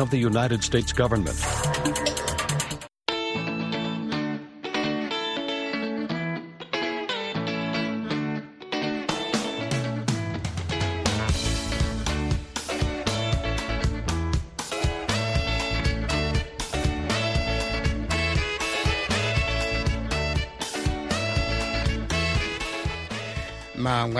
of the United States government.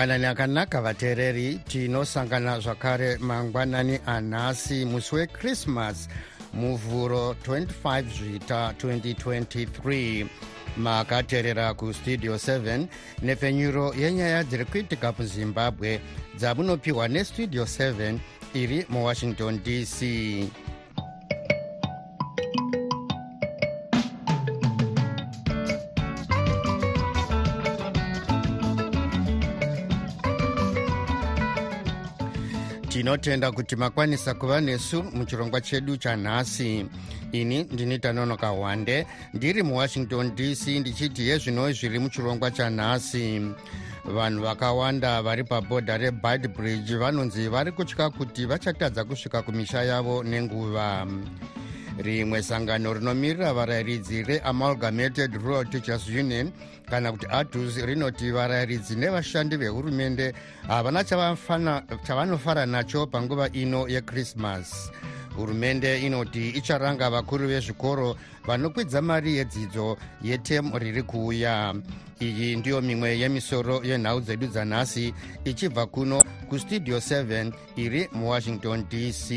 Mangwanani akanaka vateereri. Tinosangana zvakare mangwanani anhasi musi wekrismas muvhuro 25 zvita 2023 makateerera kustudio 7 nepfenyuro yenyaya dziri kuitika muzimbabwe dzamunopiwa nestudio 7 iri muwashington dc tinotenda kuti makwanisa kuva nesu muchirongwa chedu chanhasi. Ini ndini tanonoka hwande ndiri muwashington dc ndichiti yezvinoi zviri muchirongwa chanhasi. Vanhu vakawanda vari pabhodha rebid bridge vanonzi vari kutya kuti vachatadza kusvika kumisha yavo nenguva rimwe sangano rinomirira varayiridzi reamalgamated rural teachers union kana kuti adus rinoti varayiridzi nevashandi vehurumende havana chavanofara nacho panguva ino yekrismas hurumende inoti icharanga vakuru vezvikoro vanokwidza mari yedzidzo yetemu riri kuuya. Iyi ndiyo mimwe yemisoro yenhau dzedu dzanhasi ichibva kuno kustudio 7 iri muwashington dc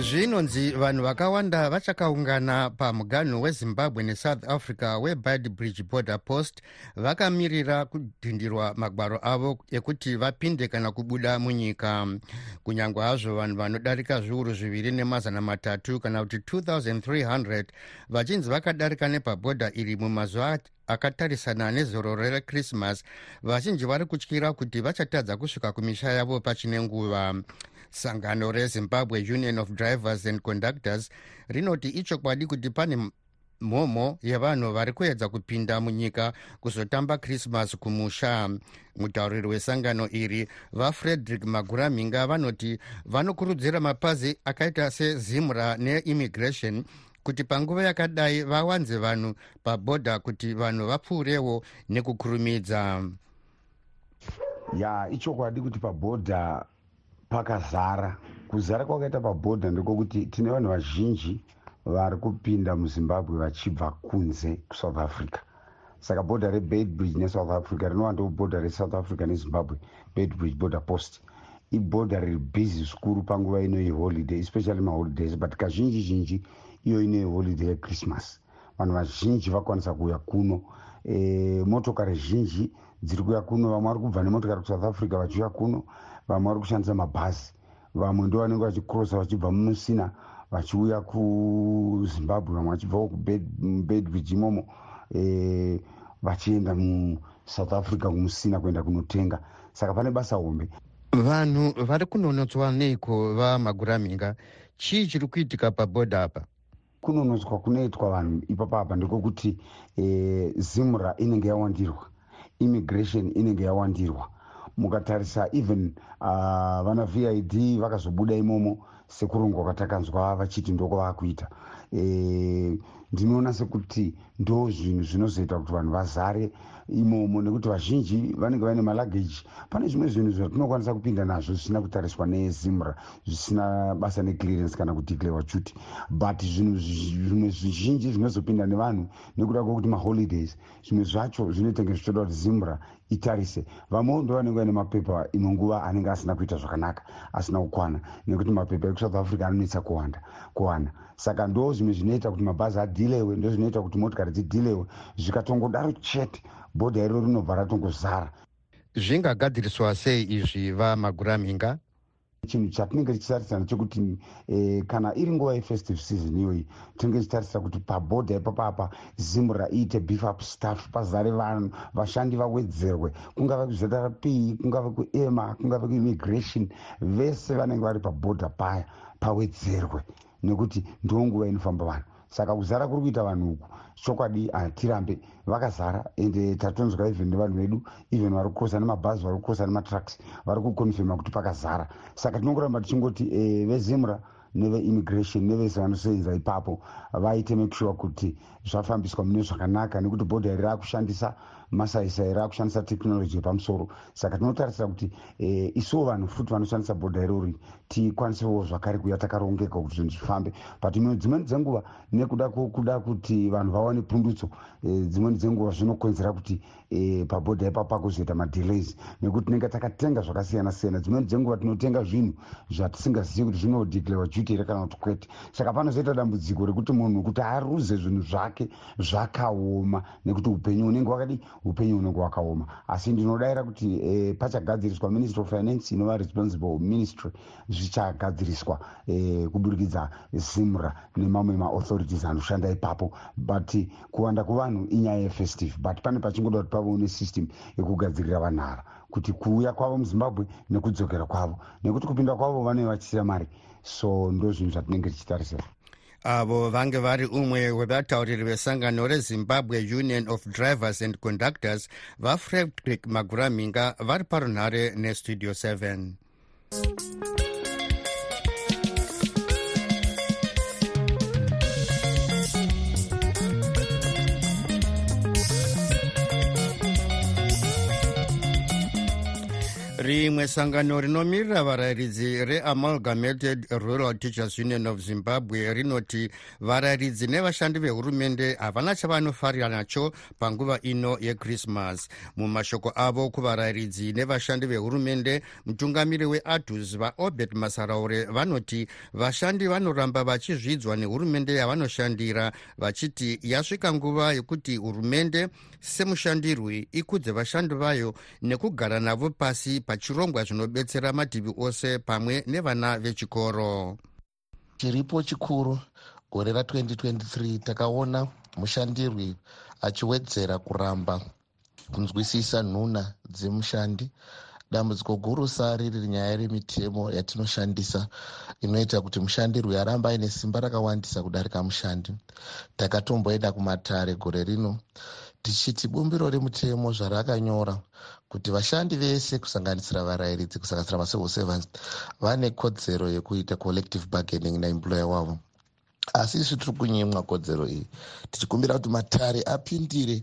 zvinonzi vanhu vakawanda vachakaungana pamuganhu wezimbabwe nesouth africa webid bridge border post vakamirira kudhindirwa magwaro avo ekuti vapinde kana kubuda munyika. Kunyange hazvo vanhu vanodarika zviuru zviviri nemazana matatu kana kuti 2300 vachinzi vakadarika nepabhodha iri mumazuva akatarisana nezororo rekrismas vazhinji vari kutyira kuti vachatadza kusvika kumisha yavo pachine nguva sangano rezimbabwe union of drivers and conductors rinoti ichokwadi kuti pane mhomho yevanhu vari kuedza kupinda munyika kuzotamba krismas kumusha. Mutauriri wesangano iri vafrederick maguraminga vanoti vanokurudzira mapazi akaita sezimra neimmigration kuti panguva yakadai vawanze vanhu pabhodha kuti vanhu vapfuurewo nekukurumidza. Ya ichokwadi kuti pabhodha pakazara. Kuzara kwakaita pabhodha ndekokuti tine vanhu vazhinji vari kupinda muzimbabwe vachibva kunze kusouth africa. Saka bhodha rebed bridge nesouth africa rinowanda kubhodha resouth africa nezimbabwe bed bridge border post. Ibhodha riri bhizi zvikuru panguva ino yeholiday especially maholidays but kazhinji zhinji iyo ine holiday yechristmas. Vanhu vazhinji vakwanisa kuuya kuno. E, motokari zhinji dziri kuuya kuno vamwe vari kubva nemotokari kusouth africa vachiuya kuno vamwe vari kushandisa mabhazi. Vamwe ndo vanenge vachikrosa vachibva mumusina vachiuya kuzimbabwe vamwe vachibvawo kubedbridge imomo e, vachienda musouth africa kumusina kuenda kunotenga. Saka pane basa hombe. Vanhu vari kunonotswa neiko vamaguraminga chii chiri kuitika pabhodha apa? Kunonotswa kunoitwa vanhu ipapapa ndekokuti e, zimra inenge yawandirwa immigration inenge yawandirwa mukatarisa even uh, vana vid vakazobuda imomo sekurongwa kwatakanzwa vachiti ndoko vakuita e, ndinoona sekuti ndo zvinhu zvinozoita kuti vanhu vazare imomo nekuti vazhinji vanenge vaine malageji pane zvimwe zvinhu zvatinokwanisa kupinda nazvo zvisina kutariswa nezimra zvisina basa neclearance kana kudeclarewa chuti but zvinhu zvimwe zvizhinji zvinozopinda nevanhu nekuda kwekuti maholidays zvimwe zvacho zvinotenge zvichoda kuti zimra itarise. Vamwewo ndo vanenge vaine mapepa imwe nguva anenge asina kuita zvakanaka asina kukwana nekuti mapepa ekusouth africa anonetsa kuwanda kuwana. Saka ndo zvimwe zvinoita kuti mabhazi adhilewe ndo zvinoita kuti motikari dzidhilewe zvikatongodaro chete bhodha iro rinobva ratongozara. Zvingagadziriswa sei izvi vamaguraminga? Chinhu chatinenge tichitarisana chekuti e, kana iri nguva yefestive season iyoyi tinenge tichitarisira kuti pabhodha ipapapa zimura iite beef up staff pazare vanhu vashandi vawedzerwe. Kungave kuzrp kungave kuema kungave kuimmigration vese vanenge vari pabhodha paya pawedzerwe nekuti ndo nguva inofamba vanhu. Saka kuzara kuri kuita vanhu uku chokwadi hatirambe vakazara ende tatonzwa even nevanhu vedu even vari kukosa nemabhazi vari kukosa nematrucks vari kukonfirma kuti pakazara. Saka tinongoramba tichingoti e, vezimura neveimmigration nevese vanosenza ipapo vaite make sure kuti zvafambiswa mune zvakanaka nekuti bhodha iri rakushandisa masaisai rakushandisa teknoloji yepamusoro. Saka tinotarisira kuti e, isuwo vanhu futi vanoshandisa bhodha irori tikwanisewo zvakare kuya takarongeka kuti zvinhu zvifambe. But dzimweni dzenguva nekuda kuda kuti vanhu vawane pundutso e, dzimweni dzenguva zvinokonzera kuti e, pabhodha ipapo pakuzoita madelays nekuti tinenge takatenga zvakasiyana siyana dzimweni dzenguva tinotenga zvinhu zvatisingazivi kuti zvinodeclarewa duty here kana kuti kwete. Saka panozoita dambudziko rekuti munhu kuti aruze zvinhu zvake zvakaoma. Nekuti upenyu unenge wakadi upenyu unenge wakaoma. Asi ndinodayira kuti e, pachagadziriswa ministry of finance inova responsible ministry zvichagadziriswa e, kuburikidza zimra nemamwe maauthorities anoshanda ipapo. But kuwanda kwevanhu inyaya yefestive but pane pachingoda kuti pavawo nesystem yekugadzirira vanhara kuti kuuya kwavo muzimbabwe nekudzokera kwavo. Nekuti kupinda kwavo vanenge vachisira mari. So ndo zvinhu zvatinenge tichitarisira avo vange vari umwe wevatauriri vesangano rezimbabwe union of drivers and conductors vafrederick maguraminga vari parunhare nestudio 7 rimwe sangano rinomirira varayiridzi reamalgamated rural teachers union of zimbabwe rinoti varayiridzi nevashandi vehurumende havana chavanofarira nacho panguva ino yekrismas mumashoko avo kuvarayiridzi nevashandi vehurumende mutungamiri weadus vaobert masaraure vanoti vashandi vanoramba vachizvidzwa nehurumende yavanoshandira vachiti yasvika nguva yekuti hurumende semushandirwi ikudze vashandi vayo nekugara navo pasi pachirongwa zvinobetsera mativi ose pamwe nevana vechikoro. Chiripo chikuru gore ra2023 takaona mushandirwi achiwedzera kuramba kunzwisisa nhuna dzemushandi. Dambudziko gurusa riri nyaya remitemo yatinoshandisa inoita kuti mushandirwi arambe aine simba rakawandisa kudarika mushandi. Takatomboenda kumatare gore rino tichiti bumbiro remutemo zvarakanyora kuti vashandi vese kusanganisira varayiridzi kusanganisira macivil servants vane kodzero yekuita collective bargaining naemployer wavo. Asi isu tiri kunyimwa kodzero iyi. Tichikumbira kuti matare apindire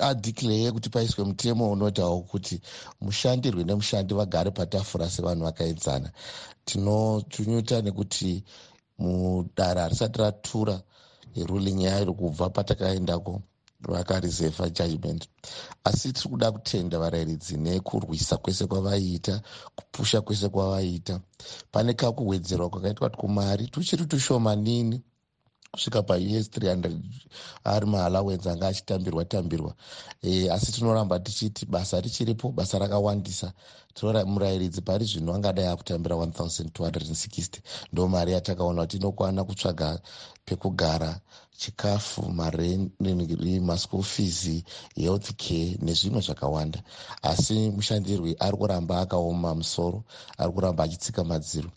adeclare kuti paiswe mutemo unotawo kuti mushandirwi nemushandi vagare patafura sevanhu vakaenzana tinotunyuta nekuti mudare harisati ratura ruling yairo kubva patakaendako vakareserva judgment. Asi tiri kuda kutenda varayiridzi nekurwisa kwese kwavaiita kupusha kwese kwavaiita pane kakuwedzerwa kwakaitwa kumari tuchiri tushomanini kusvika paus 300 ari maallowance anga achitambirwa tambirwa. E, asi tinoramba tichiti basa richiripo basa rakawandisa. Murayiridzi pari zvino angadai akutambira 1260 ndo mari yatakaona kuti inokwana kutsvaga pekugara chikafu mareni maschool fees health care nezvimwe zvakawanda. Asi mushandirwi ari kuramba akaoma musoro ari kuramba achitsika madziro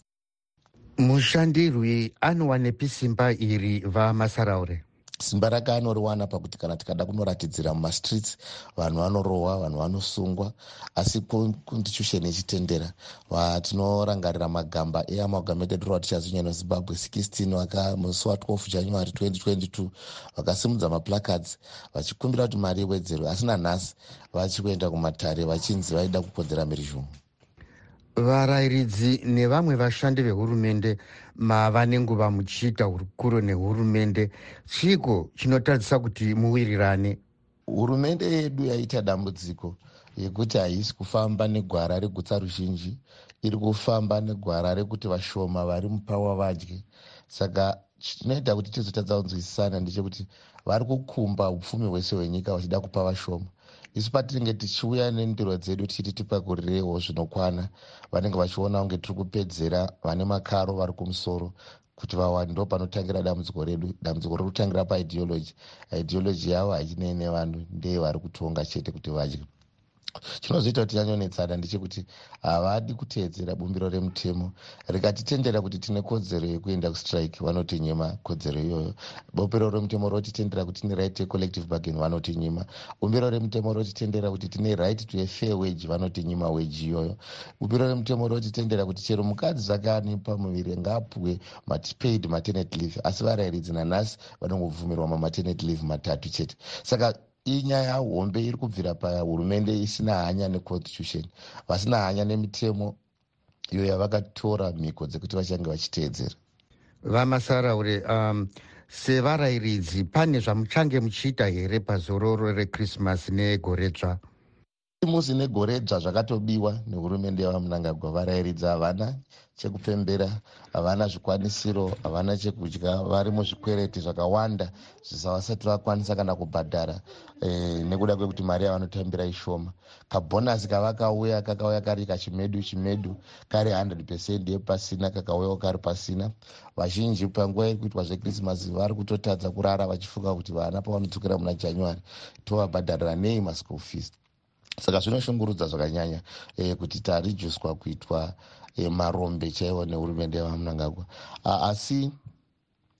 mushandirwi anowanepi simba iri vamasaraure simba rake anoriwana pakuti kana tikada kunoratidzira mumastreets vanhu vanorohwa vanhu vanosungwa asi constitution ichitendera. Tinorangarira magamba eamalgamated rural teachers union of zimbabwe 16 musi wa12 january 2022 vakasimudza maplacards vachikumbira kuti mari iwedzerwe asi nanhasi vachikuenda kumatare vachinzi vaida kupodzera mhirizhongo varayiridzi nevamwe vashandi vehurumende mava nenguva muchiita hurukuro nehurumende. Chiko chinotadzisa kuti muwirirane? Hurumende yedu yaita dambudziko yekuti haisi kufamba negwara regutsa ruzhinji. Iri kufamba negwara rekuti vashoma vari mupawa vadye. Saka chinoita kuti tizotadza kunzwisisana ndechekuti vari kukumba upfumi hwese hwenyika vachida kupa vashoma isu patinenge tichiuya nendiro dzedu tichiti tipakurirewo zvinokwana vanenge vachiona kunge tiri kupedzera vane makaro vari kumusoro kuti vawani ndo panotangira dambudziko redu. Dambudziko riri kutangira paideology ideology. Yavo haichinei nevanhu ndeye vari kutonga chete kuti vadye chinozoita kuti yanyonetsana ndechekuti havadi kuteedzera bumbiro remutemo. Rikatitendera kuti tine kodzero yekuenda kustrike vanotinyima kodzero iyoyo. Bumbiro remutemo rotitendera kuti tine right yecollective bargain vanotinyima bumbiro remutemo rotitendera kuti tine right to a fair wage vanotinyima wage iyoyo. Bumbiro remutemo rotitendera kuti chero mukadzi zvake ane pamuviri ngaapuwe paid maternity leave asi varayiridzi nanhasi vanongobvumirwa mamatenity leave matatu chete. Saka inyaya hombe iri kubvira pahurumende isina hanya neconstitution vasina hanya nemitemo iyo yavakatora mhiko dzekuti vachange vachiteedzera. Vamasaraure um, sevarayiridzi pane zvamuchange muchiita here pazororo rekrismas negore dzva musi negore dzva zvakatobiwa nehurumende yavamunangagwa varayiridzi havana chekupembera havana zvikwanisiro havana chekudya vari muzvikwereti zvakawanda zvisavasati vakwanisa kana kubhadhara e, nekuda kwekuti mari yavanotambira ishoma. Kabhonasi kavakauya kakauya kari kachimedu chimedu kari 100 pecent yepasina kakauyawo kari pasina. Vazhinji panguva yekuitwa zvekrisimasi vari kutotadza kurara vachifunga kuti vana pavanodzokera muna january tovabhadharira nei maschool fees saka zvinoshungurudza zvakanyanya e, kuti tarijuswa kuitwa e, marombe chaivo nehurumende yavamunangagwa asi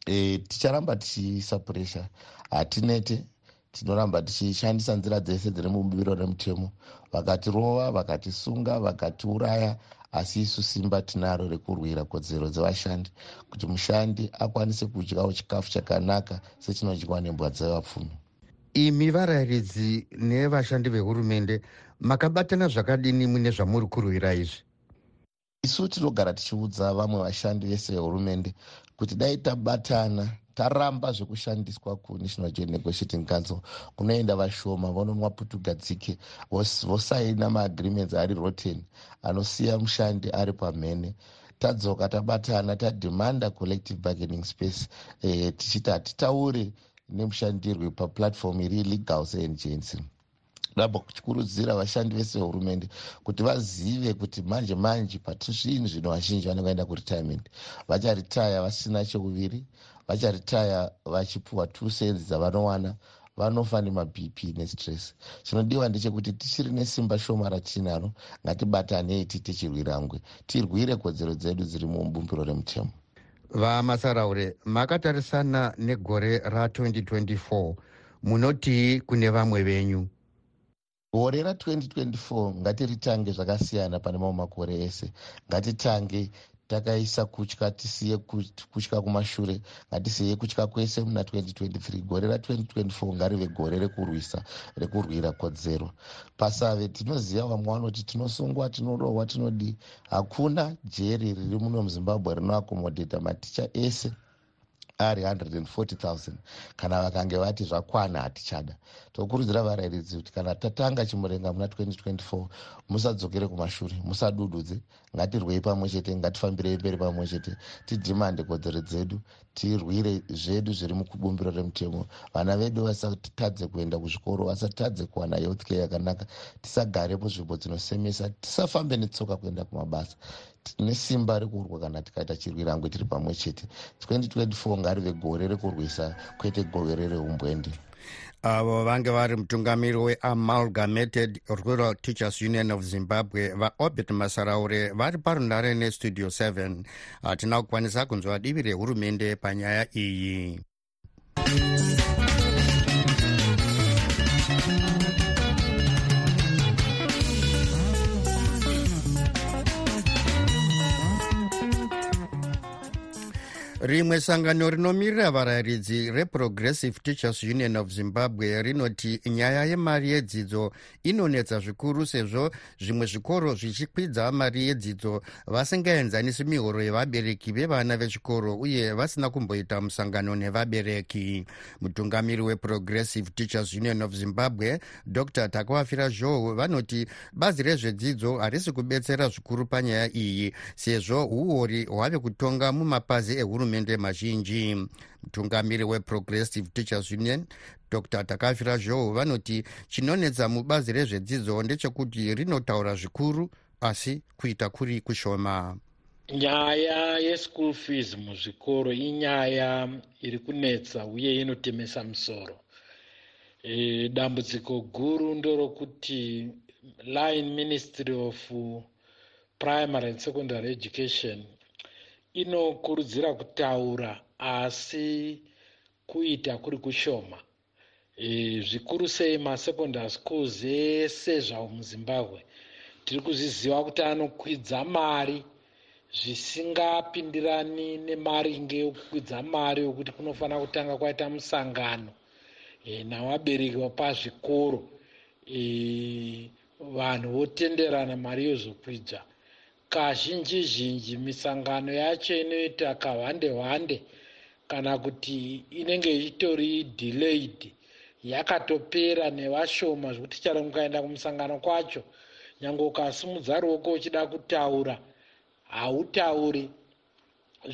e, ticharamba tichiisa puresha hatinete tinoramba tichishandisa nzira dzese dziri mubiro remutemo vakatirova vakatisunga vakatiuraya asi isu simba tinaro rekurwira kodzero dzevashandi kuti mushandi akwanise kudyawo chikafu chakanaka sechinodyiwa nembwa dzevapfumi imi varayiridzi nevashandi vehurumende makabatana zvakadini mune zvamuri kurwira izvi? Isu tinogara tichiudza vamwe vashandi vese vehurumende kuti dai tabatana taramba zvekushandiswa kunational joint negotiating council. Kunoenda vashoma vononwa putugadzike vosaina maagreements ari roten anosiya mushandi ari pamhene. Tadzoka tabatana tadhemanda collective bargaining space e, tichiti hatitauri nemushandirwe paplatform iri legal seagency ramba kuchikurudzira vashandi vese vehurumende kuti vazive kuti manje manje patizvinhu zvino vazhinji vanenge vaenda kuretirement. Vacharitaya vasina chekuviri vacharitaya vachipiwa two cents dzavanowana vanofa nemabp nestress chinodiwa ndechekuti tichiri nesimba shoma ratinaro ngatibatanei tiite chirwirangwe tirwire kodzero dzedu dziri mubumbiro remutemo vamasaraure makatarisana negore ra2024 munotii kune vamwe venyu. Gore ra2024 ngatiritange zvakasiyana pane mamwe makore ese. Ngatitange takaisa kutya tisiye kutya kumashure ngatisiye kutya kwese muna 2023 gore ra2024 ngarive gore rekurwisa rekurwira kodzero. Pasave tinoziva vamwe vanoti tinosungwa tinorohwa tinodii hakuna jeri riri muno muzimbabwe rinoakomodheta maticha ese ari 140000 kana vakange vati zvakwana hatichada. Tokurudzira varayiridzi kuti kana tatanga chimurenga muna 2024 musadzokere kumashure musadududze. Ngatirwei pamwe chete ngatifambirei mberi pamwe chete tidhimande kodzero dzedu tirwire zvedu zviri mukubumbiro remutemo. Vana vedu vasatadze kuenda kuzvikoro vasatadze kuwana health care yakanaka. Tisagare munzvimbo dzinosemesa tisafambe netsoka kuenda kumabasa tine simba rekurwa kana tikaita chirwirangwe tiri pamwe chete. 2024 ngarive gore rekurwisa kwete gore reumbwende avo vange vari mutungamiri weamalgamated rural teachers union of zimbabwe vaobert masaraure vari parunhare nestudio 7 hatina kukwanisa kunzwa divi rehurumende panyaya iyi rimwe sangano rinomirira varayiridzi reprogressive teachers union of zimbabwe rinoti nyaya yemari yedzidzo inonetsa zvikuru sezvo zvimwe zvikoro zvichikwidza mari yedzidzo. Vasingaenzanisi mihoro yevabereki vevana vechikoro uye vasina kumboita musangano nevabereki. Mutungamiri weprogressive teachers union of zimbabwe dr. Takavafira zhou vanoti bazi rezvedzidzo harisi kubetsera zvikuru panyaya iyi sezvo uori hwave kutonga mumapazi ehurumende hurumende mazhinji. Mutungamiri weprogressive teachers union dr. Takafira zhou vanoti chinonetsa mubazi rezvedzidzo ndechekuti rinotaura zvikuru asi kuita kuri kushoma. Nyaya yeschool fees muzvikoro inyaya iri kunetsa uye inotemesa musoro. E, dambudziko guru ndorokuti line ministry of primary and secondary education inokurudzira kutaura asi kuita kuri kushoma. E, zvikuru sei masecondary schools ese zvavo muzimbabwe. Tiri kuzviziva kuti anokwidza mari zvisingapindirani nemaringe ekukwidza mari yokuti kunofanira kutanga kwaita musangano. E, navabereki vapazvikoro e, vanhu votenderana mari yozokwidza kazhinji zhinji misangano yacho inoita kahwande hwande kana kuti inenge ichitori delayed yakatopera nevashoma zvekuti charo mukaenda kumusangano kwacho. Nyange ukasimudza ruoko uchida kutaura hautauri.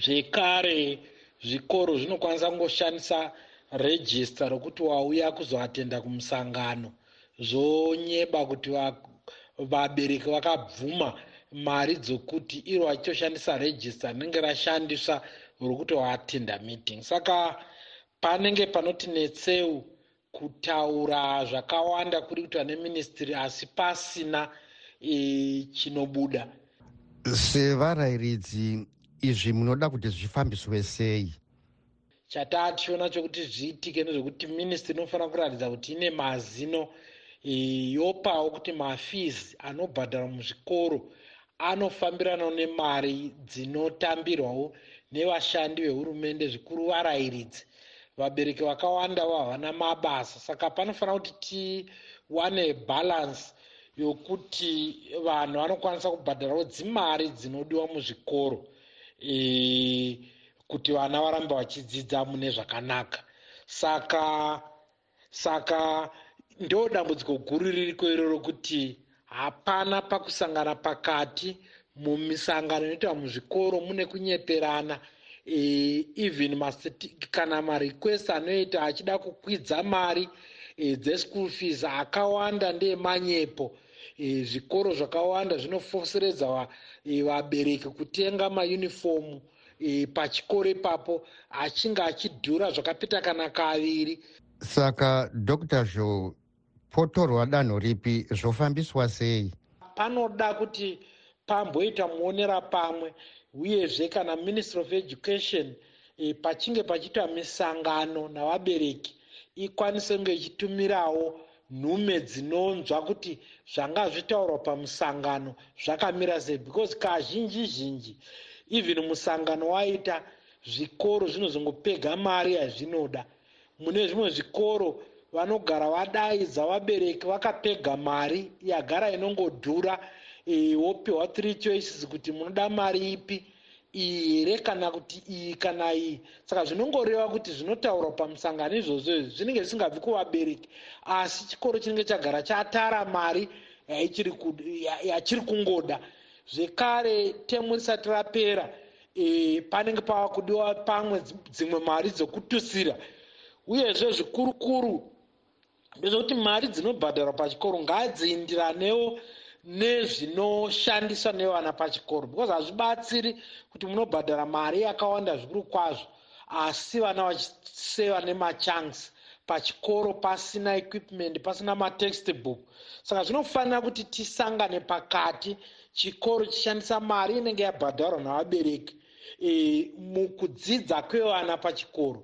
Zvekare zvikoro zvinokwanisa kungoshandisa rejista rokuti wauya kuzoatenda kumusangano. Zvonyeba kuti vabereki vakabvuma mari dzokuti iro vachitoshandisa rejista rinenge rashandiswa rokuti waatenda meeting. Saka panenge panoti netseu kutaura zvakawanda kuri kuitwa neministry asi pasina e, chinobuda. Sevarayiridzi izvi munoda kuti zvifambiswe sei? Chataa tichiona chokuti zviitike nezvekuti ministry inofanira kuratidza kuti ine mazino e, yopawo kuti mafees anobhadharwa muzvikoro anofambiranawo nemari dzinotambirwawo nevashandi vehurumende zvikuru varayiridzi. Vabereki vakawandawo havana mabasa saka panofanira kuti tiwane bhalansi yokuti vanhu vanokwanisa kubhadharawo dzimari dzinodiwa muzvikoro e, kuti vana varambe vachidzidza mune zvakanaka. Saka saka ndo dambudziko guru ririko iroro kuti hapana pakusangana pakati. Mumisangano inoitwa muzvikoro mune kunyeperana. E, even kana marequest anoita achida kukwidza mari e, dzeschool fees akawanda ndeemanyepo. E, zvikoro zvakawanda zvinofoseredza e, vabereki kutenga mayunifomu e, pachikoro ipapo achinge achidhura zvakapita kana kaviri. Saka dr zho potorwa danho ripi zvofambiswa sei? Panoda kuti pamboita muonera pamwe uyezve kana ministry of education e, pachinge pachiitwa misangano navabereki ikwanise kunge ichitumirawo nhume dzinonzwa kuti zvanga zvitaurwa pamusangano zvakamira sei? Because kazhinji zhinji even musangano waita zvikoro zvinozongopega mari yazvinoda. Mune zvimwe zvikoro vanogara vadaidza vabereki vakapega mari yagara inongodhura e, wopiwa three choices kuti munoda mari ipi? Iyi here kana kuti iyi kana iyi. Saka zvinongoreva kuti zvinotaurwa pamusangano izvozvo izvi zvinenge zvisingabvi kuvabereki. Asi chikoro chinenge chagara chatara mari yachiri kungoda. Zvekare temu risati rapera e, panenge pava kudiwa pamwe dzimwe mari dzokutusira. Uyezve zvikurukuru ndezvekuti mari dzinobhadharwa pachikoro ngadziindiranewo nezvinoshandiswa nevana pachikoro because hazvibatsiri kuti munobhadhara mari yakawanda zvikuru kwazvo asi vana vachiseva nemachunks pachikoro pasina equipment pasina matext book saka zvinofanira kuti tisangane pakati chikoro chishandisa mari inenge yabhadharwa navabereki e, mukudzidza kwevana pachikoro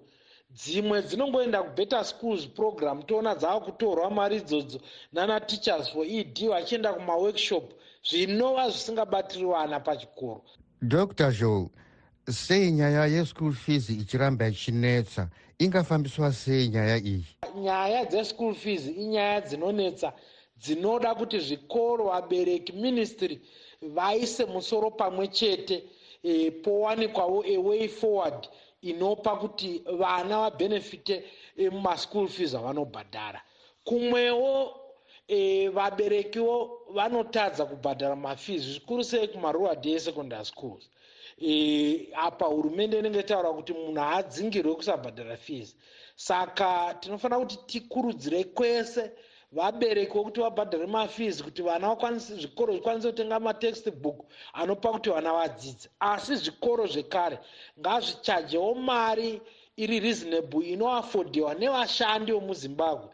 dzimwe dzinongoenda kubetter schools program. Toona dzava kutorwa mari idzodzo nanateachers for ed vachienda kumaworkshop zvinova zvisingabatiri vana pachikoro. Dr joe sei nyaya yeschool fees ichiramba ichinetsa? Ingafambiswa sei nyaya iyi? Nyaya dzeschool fees inyaya dzinonetsa dzinoda kuti zvikoro vabereki ministry vaise musoro pamwe chete e, powanikwawo away forward inopa kuti vana vabhenefite mumaschool fees avanobhadhara. Kumwewo e, vaberekiwo vanotadza kubhadhara mafees zvikuru sei kumarural day secondary schools. E, apa hurumende inenge itaura kuti munhu haadzingirwe kusabhadhara fees. Saka tinofanira kuti tikurudzire kwese vabereki vokuti vabhadhare mafees kuti vana vakwanise zvikoro zvikwanise kutenga matext book anopa kuti vana vadzidze. Asi zvikoro zvekare ngazvichajewo mari iri reasonable inoafodhiwa nevashandi vemuzimbabwe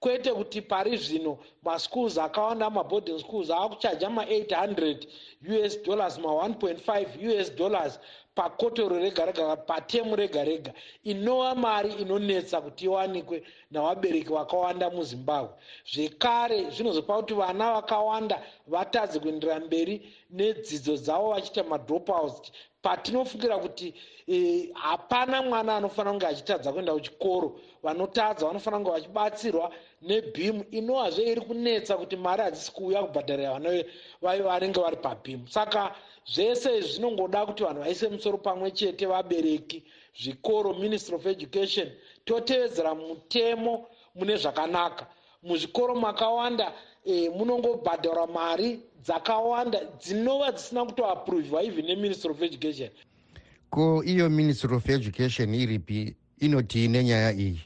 kwete kuti pari zvino maschools akawanda maboarding schools aakuchaja ma800 us dollars ma1.5 us dollars pakotoro rega rega patemu rega rega. Inova mari inonetsa kuti iwanikwe navabereki vakawanda muzimbabwe. Zvekare zvinozopa kuti vana vakawanda vatadze kuenderera mberi nedzidzo dzavo vachiita madropouts patinofungira kuti e, hapana mwana anofanira kunge achitadza kuenda kuchikoro. Vanotadza vanofanira kunge vachibatsirwa nebhimu. Inovazve iri kunetsa kuti mari hadzisi kuuya kubhadharira vana vanenge vari pabhimu. Saka zvese zvinongoda kuti vanhu vaise musoro pamwe chete vabereki zvikoro ministry of education totevedzera mutemo mune zvakanaka. Muzvikoro makawanda e, munongobhadharwa mari dzakawanda dzinova dzisina kutoapruvhwa even neministry of education. Ko iyo ministry of education iripi? Inotii nenyaya iyi?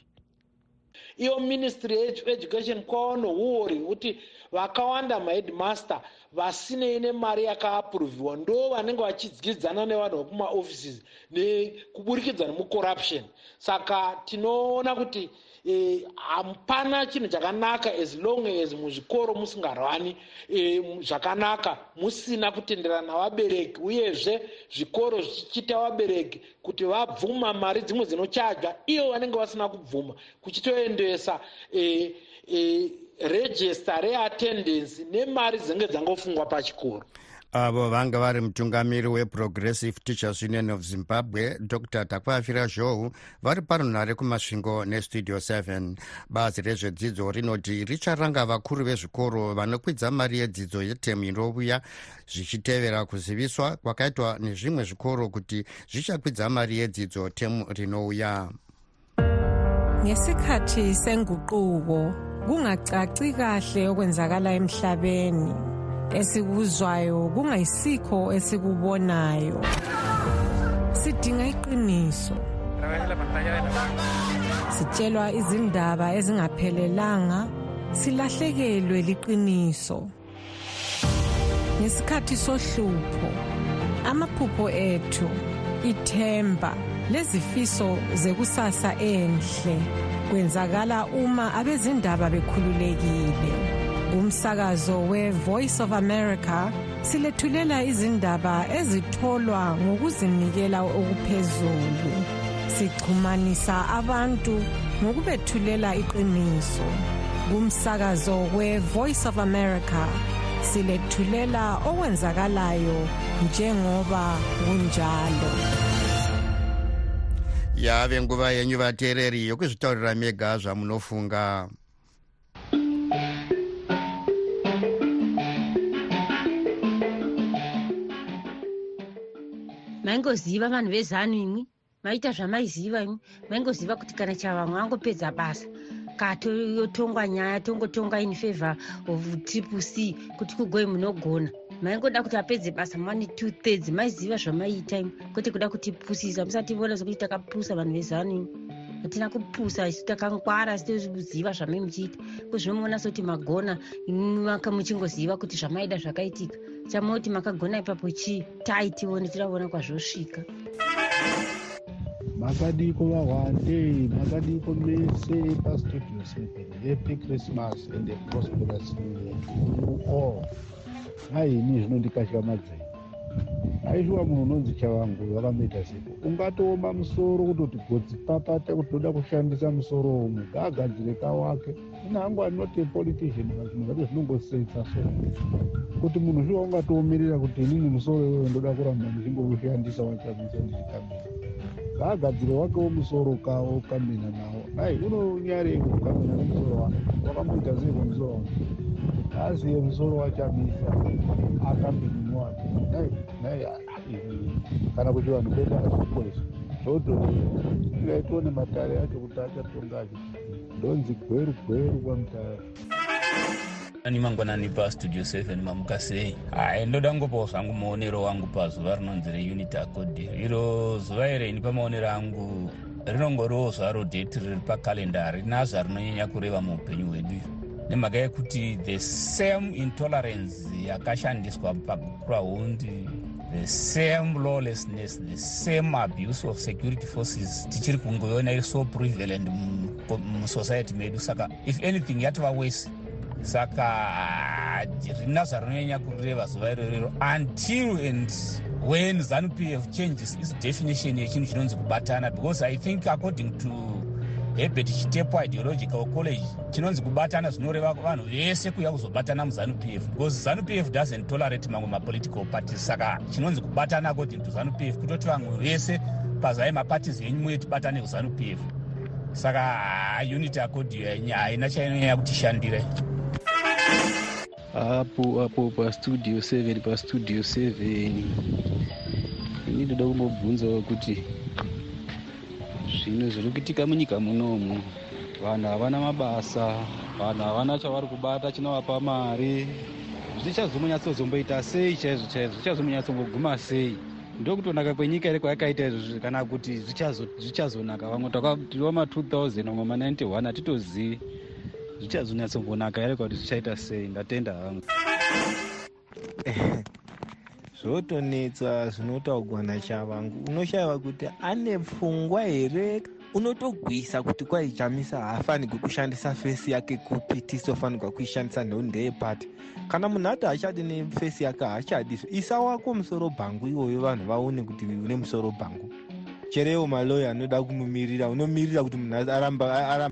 Iyo ministry education kwava nouori hwekuti vakawanda maheadmaster vasinei nemari yakaapruvhiwa ndo vanenge vachidyidzana nevanhu vekumaoffices kuburikidza nemucorruption. Saka tinoona kuti e, hapana chinhu chakanaka as long as muzvikoro musingarwani. E, zvakanaka musina kutenderana navabereki uyezve zvikoro zvichichiita vabereki kuti vabvuma mari dzimwe dzinochajwa iyo vanenge vasina kubvuma. Kuchitoendesa e, e, rejista reattendance nemari dzinenge dzangofungwa pachikoro avo vanga vari mutungamiri weprogressive teachers union of zimbabwe dr. Takwafira zhou vari parunhare kumasvingo nestudio 7 bazi rezvedzidzo rinoti richaranga vakuru vezvikoro vanokwidza mari yedzidzo yetemu inovuya zvichitevera kuziviswa kwakaitwa nezvimwe zvikoro kuti zvichakwidza mari yedzidzo temu rinouya. Ngesikhathi senguquko kungacaci kahle okwenzakala emhlabeni esikuzwayo kungayisikho esikubonayo. Sidinga iqiniso. Sitshelwa izindaba ezingaphelelanga silahlekelwe liqiniso. Ngesikhathi sohlupho amaphupho ethu ithemba lezifiso zekusasa enhle kwenzakala uma abezindaba bekhululekile. Kumsakazo we-voice of america silethulela izindaba ezitholwa ngokuzinikela okuphezulu. Sixhumanisa abantu ngokubethulela iqiniso. Kumsakazo we-voice of america silethulela okwenzakalayo njengoba kunjalo. Yave nguva yenyu vateereri yokuzvitaurira mega zvamunofunga maingoziva vanhu vezanu imwi maita zvamaiziva imwi. Maingoziva kuti kana chavamwe angopedza basa katotongwa nyaya tongotonga in favor of triple c kuti kugoi munogona. Maingoda kuti apedze basa mane two thirds maiziva zvamaiita imwi. Kwete kuda kutipusisa musati vona sokuti takapusa vanhu vezanu imwi. Hatina kupusa isu takangwara sitoziva zvamai muchiita. Kuzvinomuona sekuti magona muchingoziva kuti zvamaida zvakaitika chamoti makagona ipapo chii tai tione tiraona kwazvosvika. Makadiko vahwande makadiko mese pastudio seven happy christmas and a prosperous new all. Haini zvinondikashamadzai aishuwa munhu unonzi chavangu vakamboita sepo. Ungatooma musoro kutoti godzi papata kuti toda kushandisa musoro umwe ngaagadzire kawake. Ina hangu anoti politician pazvinhu zvacho zvinongosetsa so kuti munhu shuwa ungatoomirira kuti inini musoro iwoyo ndoda kuramba ndichingoushandisa wachamisa ndichikambina ngaagadzire wakewo musoro kawo ukambina nawo. Ai unonyarei kukambina nemusoro wake wakamboita sei kwemusoro wake aziye musoro wachamisa akambinini nai kana kuti vanhu kwete hazvikwezvo dhodho ingaitiwo nematare acho kuti achatonga achiti ndonzi gweru gweru kwamutare. Ani mangwanani pastudio 7 mamuka sei? Hai ndoda ngopawo zvangu muonero wangu pazuva rinonzi reunity accord. Iro zuva iri ini pamaonero angu rinongoriwo zvaro date riri pakalenda rina zvarinonyanya kureva muupenyu hwedu nemhaka yekuti the same intolerance yakashandiswa pakuraundi the same lawlessness the same abuse of security forces tichiri kungoiona iri so prevalent musociety medu. Saka if anything yatova wese saka rina zvarinonyanya kureva zuva irorero. Until and when zanup f changes its definition yechinhu chinonzi kubatana because i think according to herbert chitepo ideological college chinonzi kubatana zvinoreva vanhu vese kuya kuzobatana muzanup f because zanup f doesn't tolerate mamwe mapolitical parties. Saka chinonzi kubatana according to zanup f kutoti vamwe vese pazai maparties enyu muye tibatane kuzanup f. Saka unity accord haina chainonyanya kutishandira apo apo pastudio 7 pastudio 7 ini ndoda kumbobvunzawo kuti zvinhu zviri kuitika munyika munomu vanhu havana mabasa vanhu havana chavari kubata chinovapa mari. Zvichazomunyatsozomboita sei chaizvo chaizvo? Zvichazomunyatsongoguma sei? Ndokutonaka kwenyika iri kwayakaita izvozvo kana kuti zvichazonaka. Vamwe takatiwa ma2000 vamwe ma91 hatitozivi zvichazonyatsongonaka here kuti zvichaita sei? Ndatenda hangu zvotonetsa zvinotaugwa nachavangu unoshayiwa kuti ane pfungwa here? Unotogwisa kuti kwaichamisa haafanirwi kushandisa fesi yake kupi tisofanirwa kuishandisa nheu ndeyepati kana munhu ati hachadi nefesi yake haachadizvo isa wako musoro bhangu iwoyo vanhu vaone kuti une musoro bhangu. Cherewo maloya anoda kumumirira unomirira kuti munhu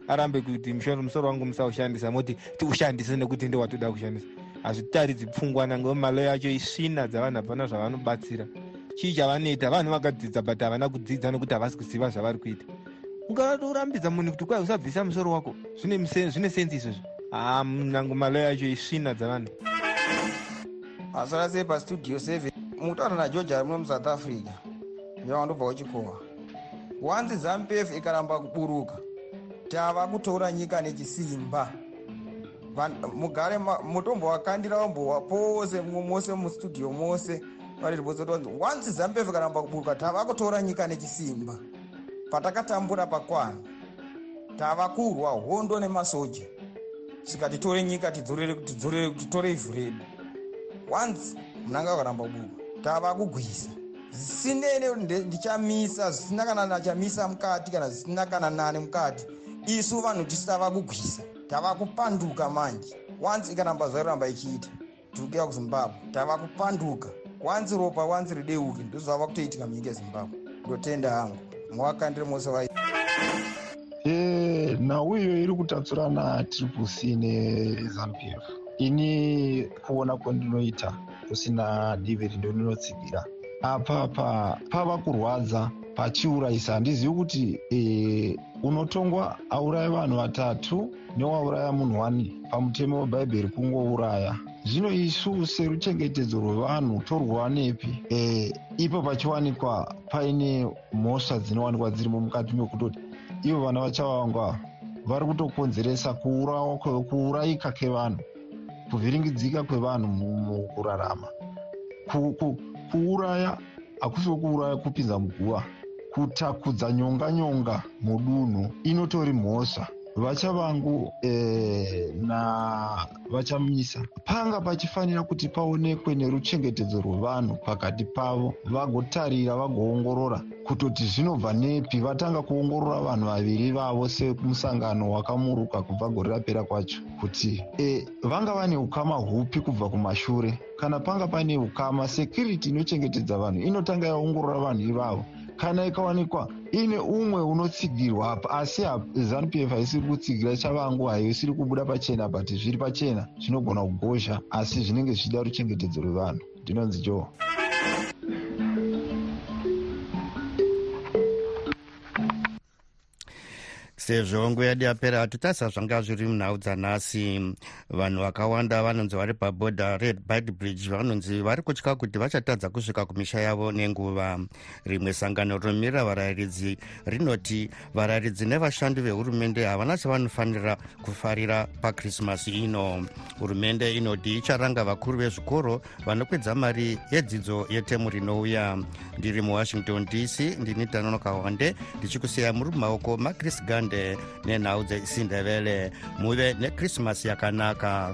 arambe kuti musoro wangu musaushandisa moti tiushandise nekuti ndewatoda kushandisa hazvitaridzi pfungwa nange maloya acho isvina dzavanhu hapana zvavanobatsira. Chii chavanoita? Vanhu vakadzidza but havana kudzidza nekuti havasi kuziva zvavari kuita. Ungatorambidza munhu kuti kwai usabvisa musoro wako? Zvine senzi izvozvo ha nange maloya acho isvina dzavanhu. Asara sei pastudio 7 mutaura nageorge ari muno musouth africa. Ndevandobva kuchikowa wanzi zampef ikaramba kuburuka. Tava kutora nyika nechisimba mugare mutombo wakandira wambowa pose mose mustudio mose. Variribotsotonzi wanzi zampef ikaramba kuburuka tava kutora nyika nechisimba patakatambura pakwana tava kurwa hondo nemasoja. Sika titore nyika titore ivhu redu. Wanzi munanga wakaramba kuburuka tava kugwisa zvisinene ndichamisa zvisina kana nachamisa mukati kana zvisina kana nani mukati. Isu vanhu tisava kugwisa tava kupanduka manje. Wanzi ikaramba zvairamba ichiita tikuya kuzimbabwe. Tava kupanduka. Wanzi ropa wanzi rideuke ndozvava kutoitika munyika yezimbabwe ndotenda hangu. Mawakandire mose vai nhau iyo iri kutatsurana triple c nezampf ini kuona kwandinoita kusina divi rindoninotsigira apapa pava kurwadza pachiurayisa handizivi kuti e, unotongwa auraya vanhu vatatu newauraya munhu wani pamutemo webhaibheri kungouraya zvino isu seruchengetedzo rwevanhu torwa nepi e, ipo pachiwanikwa paine mhosva dzinowanikwa dzirimo mukati mekutoti ivo vana vachavangwa vari kutokonzeresa kuurayika kwevanhu kuvhiringidzika kwevanhu mukurarama. Kuuraya hakusiwo kuuraya kupinza muguva kutakudza nyonga nyonga mudunhu inotori mhosva. Vachavangu e, navachamisa panga pachifanira kuti paonekwe neruchengetedzo rwevanhu pakati pavo vagotarira vagoongorora kutoti zvinobva nepi. Vatanga kuongorora vanhu vaviri vavo semusangano wakamuruka kubva gore rapera kwacho kuti e, vanga vane ukama hupi kubva kumashure? Kana panga pane ukama security inochengetedza vanhu inotanga yaongorora vanhu ivavo kana ikawanikwa ine umwe unotsigirwa apa asi zanup f haisiri kutsigira chavangu haisiri kubuda pachena but zviri pachena zvinogona kugozha asi zvinenge zvichida ruchengetedzo rwevanhu. Ndinonzi joo sezvo nguva yedu yapera hatutarisa zvanga zviri munhau dzanhasi. Vanhu vakawanda vanonzi vari pabhodha red bridge vanonzi vari kutya kuti vachatadza kusvika kumisha yavo nenguva. Rimwe sangano rinomirira varayiridzi rinoti varayiridzi nevashandi vehurumende havana chavanofanira kufarira pakrismasi ino. Hurumende inoti icharanga vakuru vezvikoro vanokwedza mari yedzidzo yetemu rinouya ndiri muwashington dc ndini tanonoka wande ndichikusiya muri mumaoko macris gande nenhau dzesindevele muve nekrismasi yakanaka